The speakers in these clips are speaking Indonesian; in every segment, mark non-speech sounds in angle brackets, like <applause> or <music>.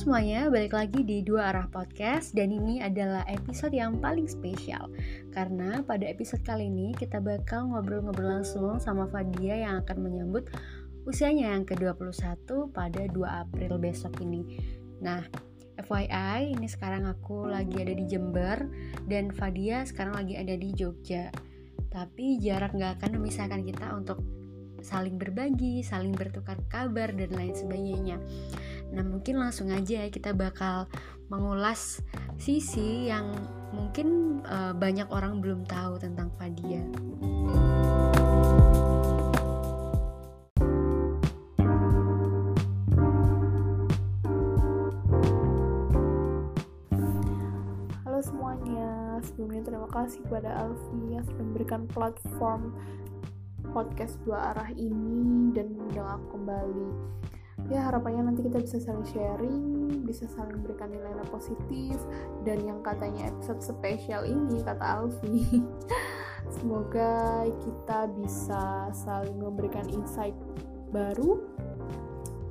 semuanya, balik lagi di Dua Arah Podcast dan ini adalah episode yang paling spesial. Karena pada episode kali ini kita bakal ngobrol-ngobrol langsung sama Fadia yang akan menyambut usianya yang ke-21 pada 2 April besok ini. Nah, FYI, ini sekarang aku lagi ada di Jember dan Fadia sekarang lagi ada di Jogja. Tapi jarak gak akan memisahkan kita untuk saling berbagi, saling bertukar kabar dan lain sebagainya. Nah, mungkin langsung aja kita bakal mengulas sisi yang mungkin uh, banyak orang belum tahu tentang Fadia. Semuanya, sebelumnya terima kasih kepada Alfi yang sudah memberikan platform podcast dua arah ini dan mengundang aku kembali. Ya harapannya nanti kita bisa saling sharing bisa saling berikan nilai-nilai positif dan yang katanya episode spesial ini kata Alfi. <laughs> Semoga kita bisa saling memberikan insight baru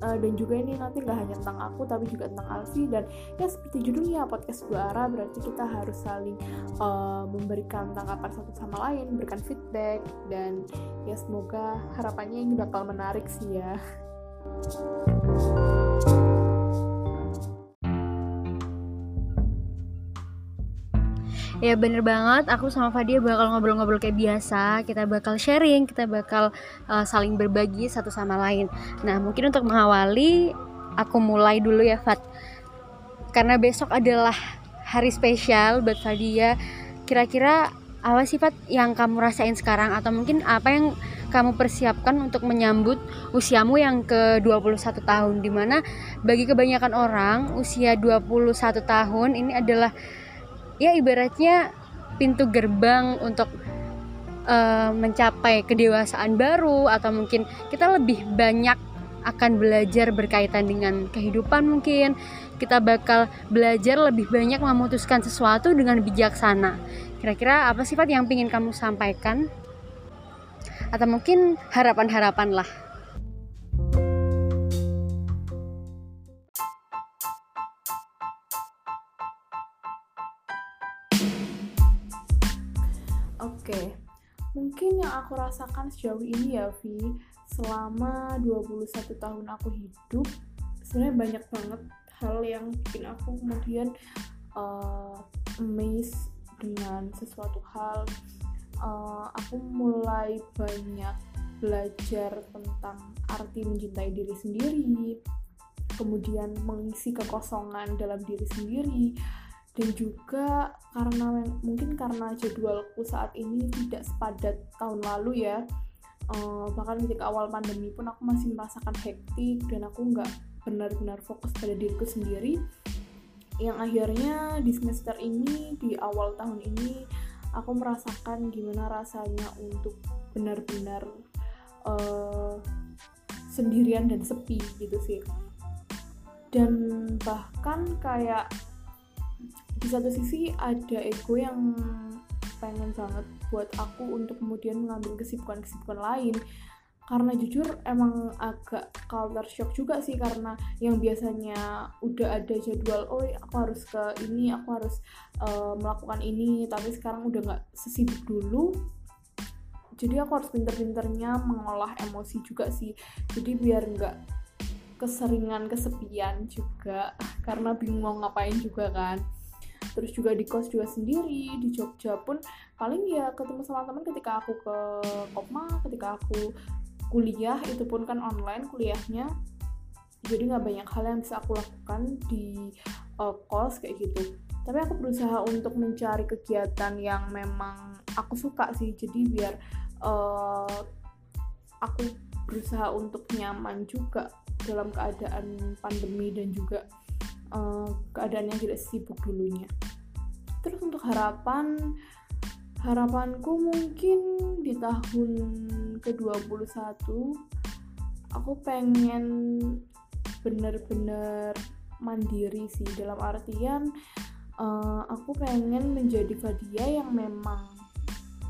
uh, dan juga ini nanti nggak hanya tentang aku tapi juga tentang Alfi. Dan ya seperti judulnya podcast dua arah berarti kita harus saling uh, memberikan tanggapan satu sama lain memberikan feedback dan ya semoga harapannya ini bakal menarik sih ya Ya bener banget, aku sama Fadia bakal ngobrol-ngobrol kayak biasa. Kita bakal sharing, kita bakal uh, saling berbagi satu sama lain. Nah mungkin untuk mengawali, aku mulai dulu ya Fat Karena besok adalah hari spesial buat Fadia Kira-kira apa sifat yang kamu rasain sekarang? Atau mungkin apa yang kamu persiapkan untuk menyambut usiamu yang ke-21 tahun? Di mana bagi kebanyakan orang usia 21 tahun ini adalah ya ibaratnya pintu gerbang untuk uh, mencapai kedewasaan baru atau mungkin kita lebih banyak akan belajar berkaitan dengan kehidupan mungkin. Kita bakal belajar lebih banyak memutuskan sesuatu dengan bijaksana. Kira-kira apa sifat yang ingin kamu sampaikan? Atau mungkin harapan-harapan lah Oke, mungkin yang aku rasakan sejauh ini ya Vi, selama 21 tahun aku hidup, sebenarnya banyak banget hal yang bikin aku kemudian uh, amazed dengan sesuatu hal. Uh, aku mulai banyak belajar tentang arti mencintai diri sendiri, kemudian mengisi kekosongan dalam diri sendiri, dan juga karena mungkin karena jadwalku saat ini tidak sepadat tahun lalu ya, uh, bahkan ketika awal pandemi pun aku masih merasakan hektik dan aku nggak benar-benar fokus pada diriku sendiri. Yang akhirnya di semester ini, di awal tahun ini, aku merasakan gimana rasanya untuk benar-benar uh, sendirian dan sepi gitu sih dan bahkan kayak di satu sisi ada ego yang pengen banget buat aku untuk kemudian mengambil kesibukan-kesibukan lain. Karena jujur emang agak culture shock juga sih karena yang biasanya udah ada jadwal oh aku harus ke ini aku harus uh, melakukan ini tapi sekarang udah nggak sesibuk dulu jadi aku harus pinter-pinternya mengolah emosi juga sih. Jadi biar nggak keseringan kesepian juga karena bingung mau ngapain juga kan terus juga di kos juga sendiri di Jogja pun paling ya ketemu sama teman ketika aku ke Kopma ketika aku kuliah itu pun kan online kuliahnya. Jadi nggak banyak hal yang bisa aku lakukan di uh, kos kayak gitu. Tapi aku berusaha untuk mencari kegiatan yang memang aku suka sih. Jadi biar uh, aku berusaha untuk nyaman juga dalam keadaan pandemi dan juga uh, keadaan yang tidak sibuk dulunya terus untuk harapan harapanku mungkin di tahun ke-21 aku pengen bener-bener mandiri sih. Dalam artian uh, aku pengen menjadi Fadia yang memang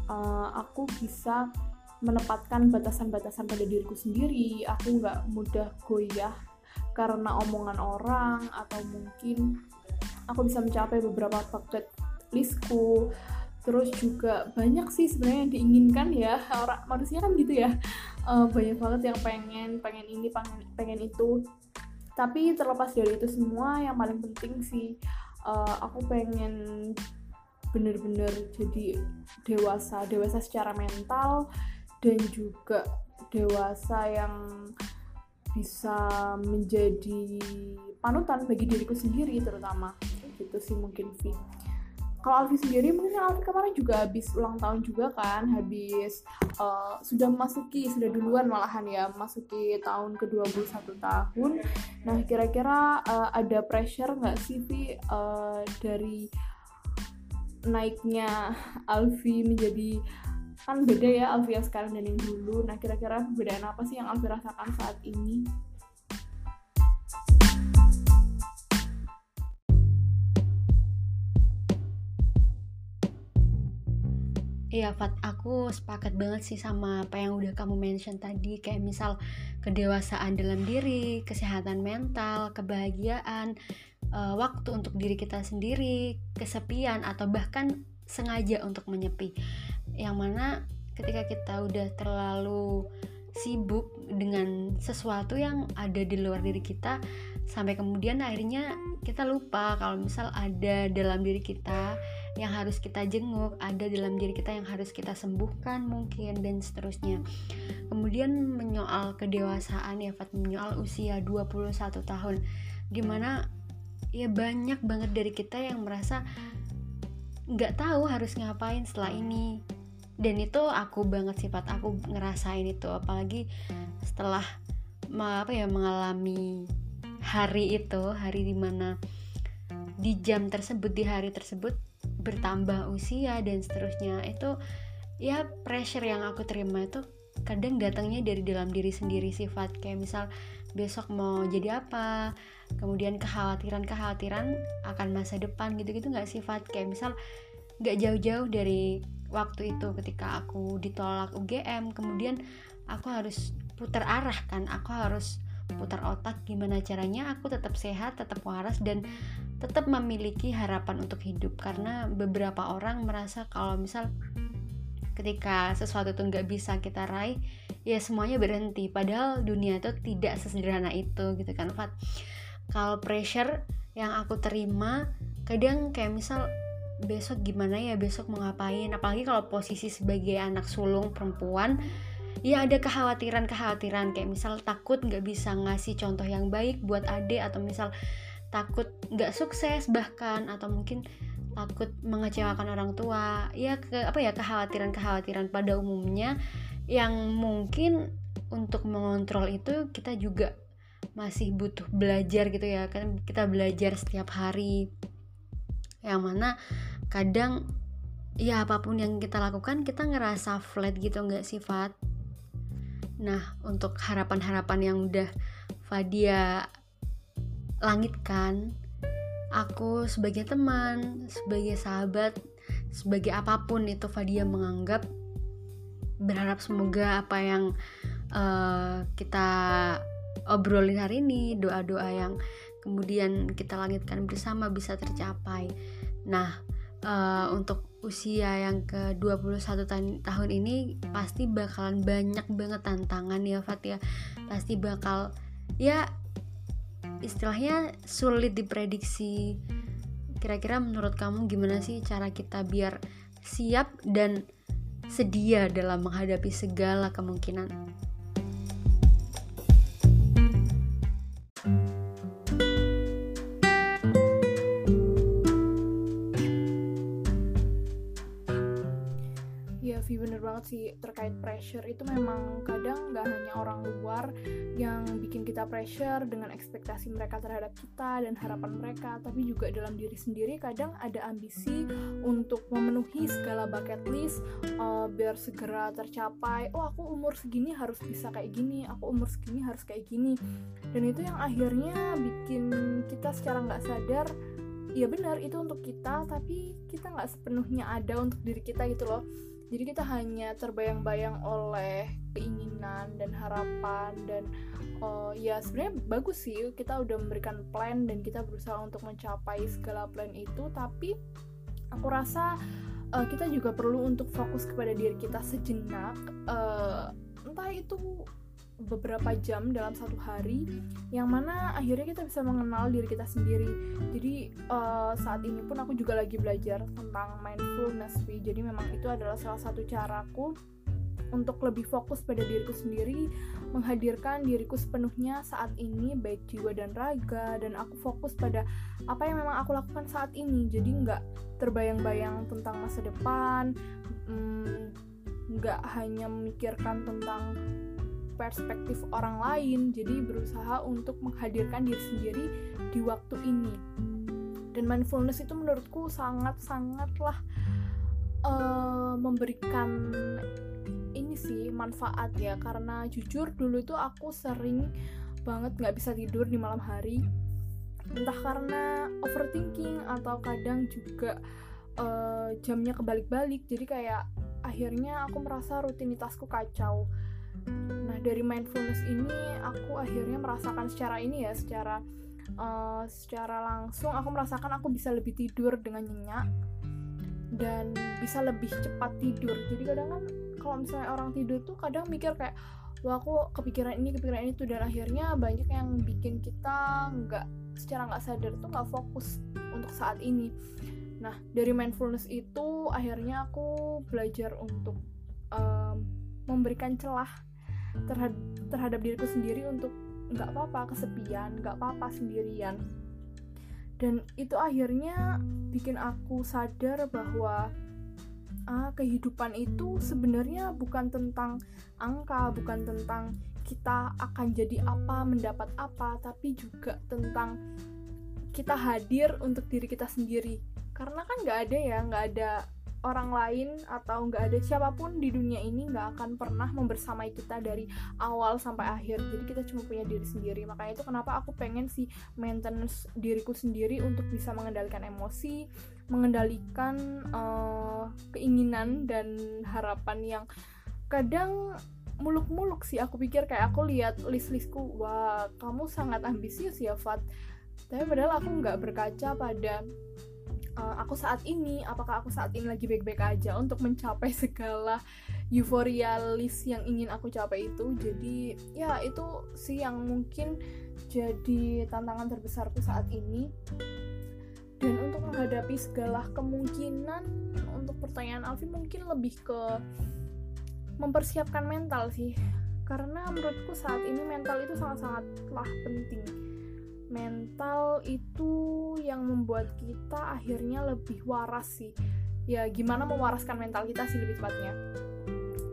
uh, aku bisa menempatkan batasan-batasan pada diriku sendiri. Aku nggak mudah goyah karena omongan orang atau mungkin aku bisa mencapai beberapa bucket listku terus juga banyak sih sebenarnya yang diinginkan ya. Orang manusia kan gitu ya. Uh, banyak banget yang pengen pengen ini pengen pengen itu. Tapi terlepas dari itu semua yang paling penting sih uh, aku pengen bener-bener jadi dewasa dewasa secara mental dan juga dewasa yang bisa menjadi panutan bagi diriku sendiri terutama. Gitu sih mungkin Vi kalau Alfi sendiri mungkin Alfi kemarin juga habis ulang tahun juga kan habis uh, sudah memasuki sudah duluan malahan ya memasuki tahun ke-21 tahun. Nah kira-kira uh, ada pressure nggak sih Vi uh, dari naiknya Alfi menjadi kan beda ya Alfi yang sekarang dan yang dulu. Nah kira-kira perbedaan apa sih yang Alfi rasakan saat ini Iya Fat, aku sepakat banget sih sama apa yang udah kamu mention tadi. Kayak misal kedewasaan dalam diri, kesehatan mental, kebahagiaan uh, Waktu untuk diri kita sendiri, kesepian atau bahkan sengaja untuk menyepi. Yang mana ketika kita udah terlalu sibuk dengan sesuatu yang ada di luar diri kita Sampai kemudian akhirnya kita lupa kalau misal ada dalam diri kita yang harus kita jenguk, ada dalam diri kita yang harus kita sembuhkan mungkin dan seterusnya. Kemudian menyoal kedewasaan ya Fat, menyoal usia 21 tahun di mana ya banyak banget dari kita yang merasa nggak tahu harus ngapain setelah ini dan itu aku banget sifat aku ngerasain itu apalagi setelah apa ya mengalami hari itu hari di mana di jam tersebut di hari tersebut bertambah usia dan seterusnya itu ya pressure yang aku terima itu kadang datangnya dari dalam diri sendiri sifat. Kayak misal besok mau jadi apa kemudian kekhawatiran-kekhawatiran akan masa depan gitu-gitu nggak sifat. Kayak misal nggak jauh-jauh dari waktu itu ketika aku ditolak UGM kemudian aku harus putar arah kan. Aku harus putar otak gimana caranya aku tetap sehat tetap waras dan tetap memiliki harapan untuk hidup. Karena beberapa orang merasa kalau misal ketika sesuatu itu nggak bisa kita raih ya semuanya berhenti. Padahal dunia itu tidak sesederhana itu gitu kan Fat? Kalau pressure yang aku terima kadang kayak misal besok gimana ya besok mau ngapain? Apalagi kalau posisi sebagai anak sulung perempuan ya ada kekhawatiran-kekhawatiran. Kayak misal takut nggak bisa ngasih contoh yang baik buat adik atau misal takut nggak sukses bahkan atau mungkin takut mengecewakan orang tua. Ya ke apa ya kekhawatiran-kekhawatiran pada umumnya. Yang mungkin untuk mengontrol itu kita juga masih butuh belajar gitu ya. Kan kita belajar setiap hari. Yang mana kadang ya apa pun yang kita lakukan kita ngerasa flat gitu nggak sifat nah untuk harapan-harapan yang udah Fadia langitkan aku sebagai teman sebagai sahabat sebagai apa pun itu Fadia menganggap berharap semoga apa yang uh, kita obrolin hari ini doa-doa yang kemudian kita langitkan bersama bisa tercapai. Nah uh, untuk usia yang ke 21 tahun ini pasti bakalan banyak banget tantangan ya Fat ya. Pasti bakal ya istilahnya sulit diprediksi. Kira-kira menurut kamu gimana sih cara kita biar siap dan sedia dalam menghadapi segala kemungkinan pressure itu memang kadang nggak hanya orang luar yang bikin kita pressure dengan ekspektasi mereka terhadap kita dan harapan mereka tapi juga dalam diri sendiri kadang ada ambisi untuk memenuhi segala bucket list uh, biar segera tercapai oh aku umur segini harus bisa kayak gini aku umur segini harus kayak gini. Dan itu yang akhirnya bikin kita secara nggak sadar ya benar itu untuk kita tapi kita nggak sepenuhnya ada untuk diri kita gitu loh jadi kita hanya terbayang-bayang oleh keinginan dan harapan dan uh, ya sebenarnya bagus sih kita udah memberikan plan dan kita berusaha untuk mencapai segala plan itu. Tapi aku rasa uh, kita juga perlu untuk fokus kepada diri kita sejenak uh, entah itu beberapa jam dalam satu hari yang mana akhirnya kita bisa mengenal diri kita sendiri jadi uh, saat ini pun aku juga lagi belajar tentang mindfulness jadi memang itu adalah salah satu caraku untuk lebih fokus pada diriku sendiri, menghadirkan diriku sepenuhnya saat ini baik jiwa dan raga dan aku fokus pada apa yang memang aku lakukan saat ini. Jadi nggak terbayang-bayang tentang masa depan, mm, nggak hanya memikirkan tentang perspektif orang lain jadi berusaha untuk menghadirkan diri sendiri di waktu ini. Dan mindfulness itu menurutku sangat sangatlah uh, memberikan ini sih manfaat ya. Karena jujur dulu itu aku sering banget nggak bisa tidur di malam hari. Entah karena overthinking atau kadang juga uh, jamnya kebalik-balik. Jadi kayak akhirnya aku merasa rutinitasku kacau dari mindfulness ini aku akhirnya merasakan secara ini ya, secara uh, secara langsung aku merasakan aku bisa lebih tidur dengan nyenyak dan bisa lebih cepat tidur. Jadi kadang kan kalau misalnya orang tidur tuh kadang mikir kayak wah aku kepikiran ini kepikiran itu dan akhirnya banyak yang bikin kita nggak secara nggak sadar tuh nggak fokus untuk saat ini. Nah dari mindfulness itu akhirnya aku belajar untuk um, memberikan celah terhadap, terhadap diriku sendiri untuk nggak apa-apa kesepian nggak apa-apa sendirian. Dan itu akhirnya bikin aku sadar bahwa ah, kehidupan itu sebenarnya bukan tentang angka bukan tentang kita akan jadi apa mendapat apa tapi juga tentang kita hadir untuk diri kita sendiri. Karena kan nggak ada ya nggak ada orang lain atau nggak ada siapa pun di dunia ini nggak akan pernah membersamai kita dari awal sampai akhir. Jadi kita cuma punya diri sendiri. Makanya itu kenapa aku pengen sih maintenance diriku sendiri untuk bisa mengendalikan emosi mengendalikan uh, keinginan dan harapan yang kadang muluk-muluk sih. Aku pikir kayak aku lihat list-listku wah kamu sangat ambisius ya Fat. Tapi padahal aku nggak berkaca pada uh, aku saat ini apakah aku saat ini lagi baik-baik aja untuk mencapai segala euforia list yang ingin aku capai itu? Jadi ya itu sih yang mungkin jadi tantangan terbesarku saat ini. Dan untuk menghadapi segala kemungkinan untuk pertanyaan Alfi mungkin lebih ke mempersiapkan mental sih. Karena menurutku saat ini mental itu sangat-sangatlah penting mental itu yang membuat kita akhirnya lebih waras sih. Ya gimana mewaraskan mental kita sih lebih tepatnya?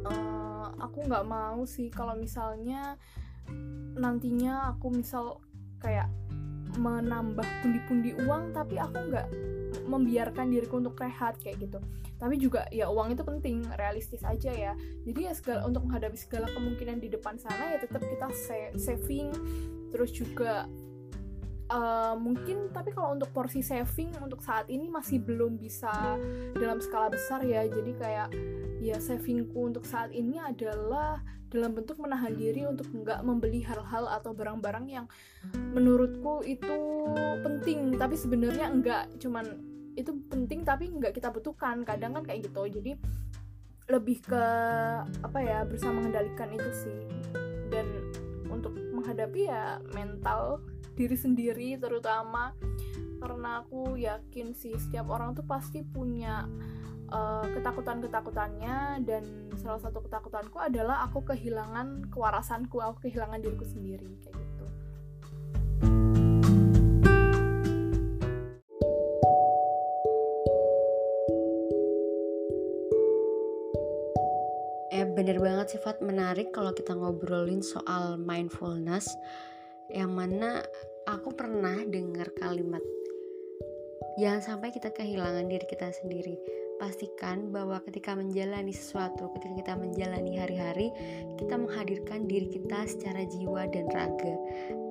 Uh, aku nggak mau sih kalau misalnya nantinya aku misal kayak menambah pundi-pundi uang tapi aku nggak membiarkan diriku untuk rehat kayak gitu. Tapi juga ya uang itu penting realistis aja ya. Jadi ya segala untuk menghadapi segala kemungkinan di depan sana ya tetap kita saving. Terus juga uh, mungkin tapi kalau untuk porsi saving untuk saat ini masih belum bisa dalam skala besar ya. Jadi kayak ya savingku untuk saat ini adalah dalam bentuk menahan diri untuk nggak membeli hal-hal atau barang-barang yang menurutku itu penting. Tapi sebenarnya enggak cuman itu penting tapi nggak kita butuhkan. Kadang kan kayak gitu. Jadi lebih ke apa ya berusaha mengendalikan itu sih. Dan untuk menghadapi ya mental diri sendiri terutama. Karena aku yakin sih setiap orang tuh pasti punya uh, ketakutan-ketakutannya. Dan salah satu ketakutanku adalah aku kehilangan kewarasanku, aku kehilangan diriku sendiri kayak gitu. Eh bener banget sifat menarik kalau kita ngobrolin soal mindfulness yang mana aku pernah dengar kalimat jangan sampai kita kehilangan diri kita sendiri. Pastikan bahwa ketika menjalani sesuatu ketika kita menjalani hari-hari kita menghadirkan diri kita secara jiwa dan raga.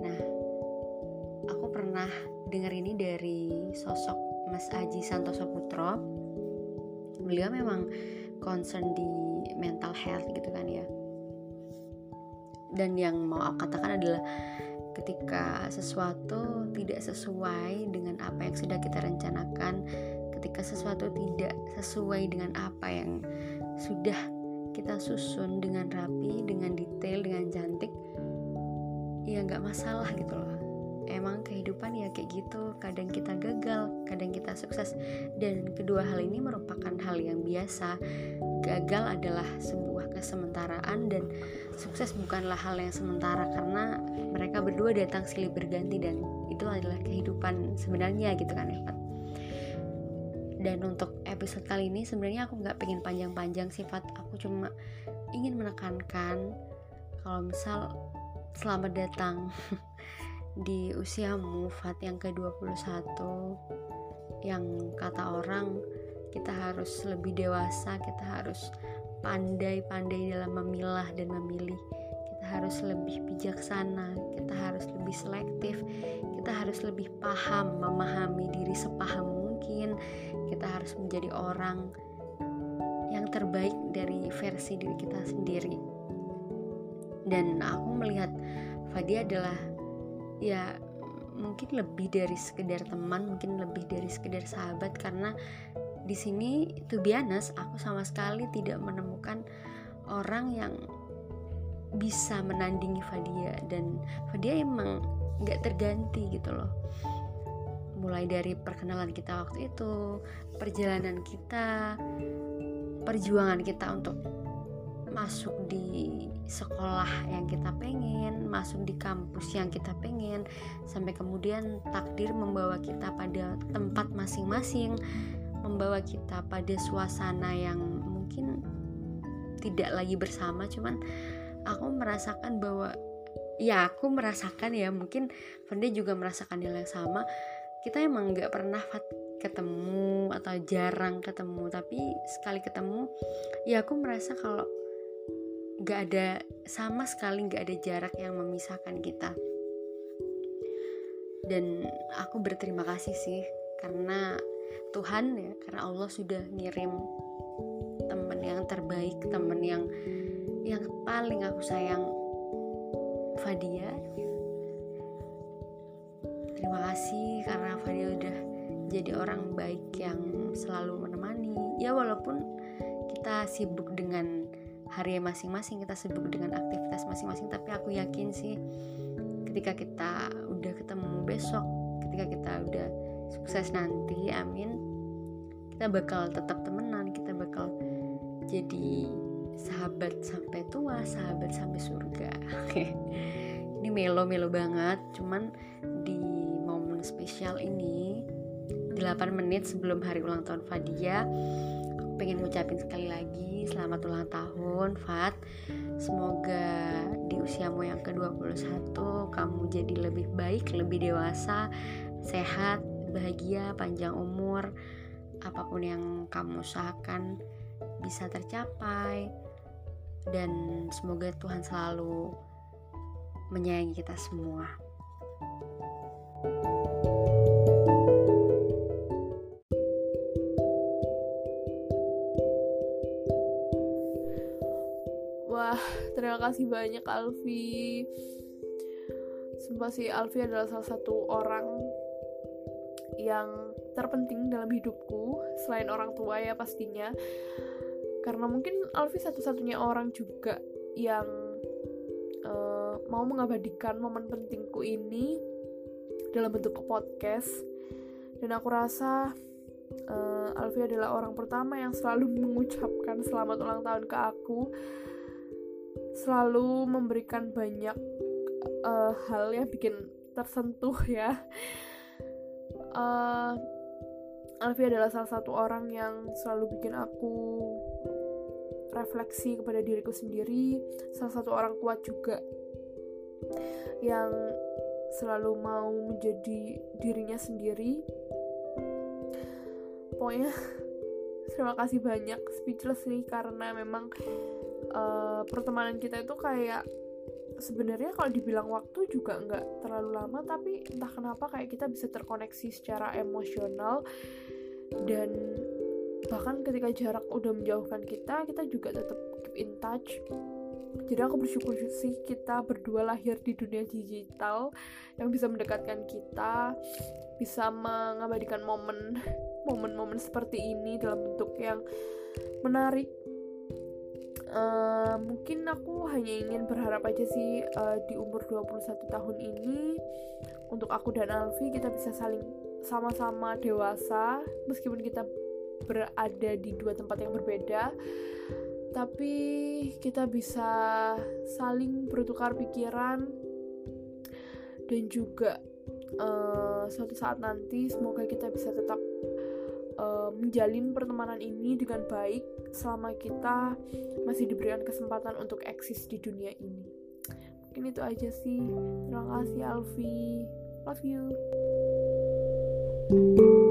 Nah aku pernah dengar ini dari sosok Mas Aji Santoso Putro. Beliau memang concern di mental health gitu kan ya. Dan yang mau aku katakan adalah ketika sesuatu tidak sesuai dengan apa yang sudah kita rencanakan ketika sesuatu tidak sesuai dengan apa yang sudah kita susun dengan rapi dengan detail dengan cantik ya nggak masalah gitu loh. Emang kehidupan ya kayak gitu kadang kita gagal kadang kita sukses. Dan kedua hal ini merupakan hal yang biasa. Gagal adalah sebuah kesementaraan dan sukses bukanlah hal yang sementara karena mereka berdua datang silih berganti dan itu adalah kehidupan sebenarnya gitu kan ya dan untuk episode kali ini sebenarnya aku nggak pengen panjang-panjang sifat aku cuma ingin menekankan kalau misal selamat datang <laughs> di usiamu Fat yang ke-21 yang kata orang kita harus lebih dewasa kita harus pandai-pandai dalam memilah dan memilih. Kita harus lebih bijaksana kita harus lebih selektif kita harus lebih paham memahami diri sepaham mungkin. Kita harus menjadi orang yang terbaik dari versi diri kita sendiri. Dan aku melihat Fadi adalah ya mungkin lebih dari sekedar teman mungkin lebih dari sekedar sahabat karena di sini to be aku sama sekali tidak menemukan orang yang bisa menandingi Fadia. Dan Fadia emang nggak terganti gitu loh. Mulai dari perkenalan kita waktu itu perjalanan kita perjuangan kita untuk masuk di sekolah yang kita pengen, masuk di kampus yang kita pengen, sampai kemudian takdir membawa kita pada tempat masing-masing, membawa kita pada suasana yang mungkin tidak lagi bersama, cuman aku merasakan bahwa ya aku merasakan ya mungkin Fende juga merasakan hal yang sama. Kita emang nggak pernah ketemu atau jarang ketemu tapi sekali ketemu ya aku merasa kalau gak ada sama sekali gak ada jarak yang memisahkan kita. Dan aku berterima kasih sih karena Tuhan ya karena Allah sudah ngirim teman yang terbaik teman yang yang paling aku sayang Fadia. Terima kasih karena Fadia udah jadi orang baik yang selalu menemani. Ya walaupun kita sibuk dengan hari masing-masing kita sibuk dengan aktivitas masing-masing tapi aku yakin sih ketika kita udah ketemu besok ketika kita udah sukses nanti amin. Kita bakal tetap temenan kita bakal jadi sahabat sampai tua sahabat sampai surga. <laughs> Ini melo-melo banget cuman di momen spesial ini 8 menit sebelum hari ulang tahun Fadia aku pengen ngucapin sekali lagi selamat ulang tahun Fat. Semoga di usiamu yang ke-21 kamu jadi lebih baik, lebih dewasa, sehat, bahagia, panjang umur Apa pun yang kamu usahakan bisa tercapai Dan semoga Tuhan selalu menyayangi kita semua. terima kasih banyak Alfi Sumpah sih Alfi adalah salah satu orang yang terpenting dalam hidupku selain orang tua ya pastinya. Karena mungkin Alfi satu-satunya orang juga yang uh, mau mengabadikan momen pentingku ini dalam bentuk podcast. Dan aku rasa uh, Alfi adalah orang pertama yang selalu mengucapkan selamat ulang tahun ke aku. Selalu memberikan banyak uh, hal yang bikin tersentuh ya. Uh, Alfi adalah salah satu orang yang selalu bikin aku refleksi kepada diriku sendiri. Salah satu orang kuat juga yang selalu mau menjadi dirinya sendiri. Pokoknya <laughs> terima kasih banyak speechless nih karena memang uh, pertemanan kita itu kayak sebenarnya kalau dibilang waktu juga nggak terlalu lama tapi entah kenapa kayak kita bisa terkoneksi secara emosional dan bahkan ketika jarak udah menjauhkan kita kita juga tetap keep in touch. Jadi aku bersyukur sih kita berdua lahir di dunia digital yang bisa mendekatkan kita bisa mengabadikan momen momen-momen seperti ini dalam bentuk yang menarik uh, mungkin aku hanya ingin berharap aja sih uh, di umur 21 tahun ini untuk aku dan Alfi kita bisa saling sama-sama dewasa meskipun kita berada di dua tempat yang berbeda. Tapi kita bisa saling bertukar pikiran dan juga uh, suatu saat nanti semoga kita bisa tetap uh, menjalin pertemanan ini dengan baik selama kita masih diberikan kesempatan untuk eksis di dunia ini. Mungkin itu aja sih. Terima kasih Alfi. Love you. thank you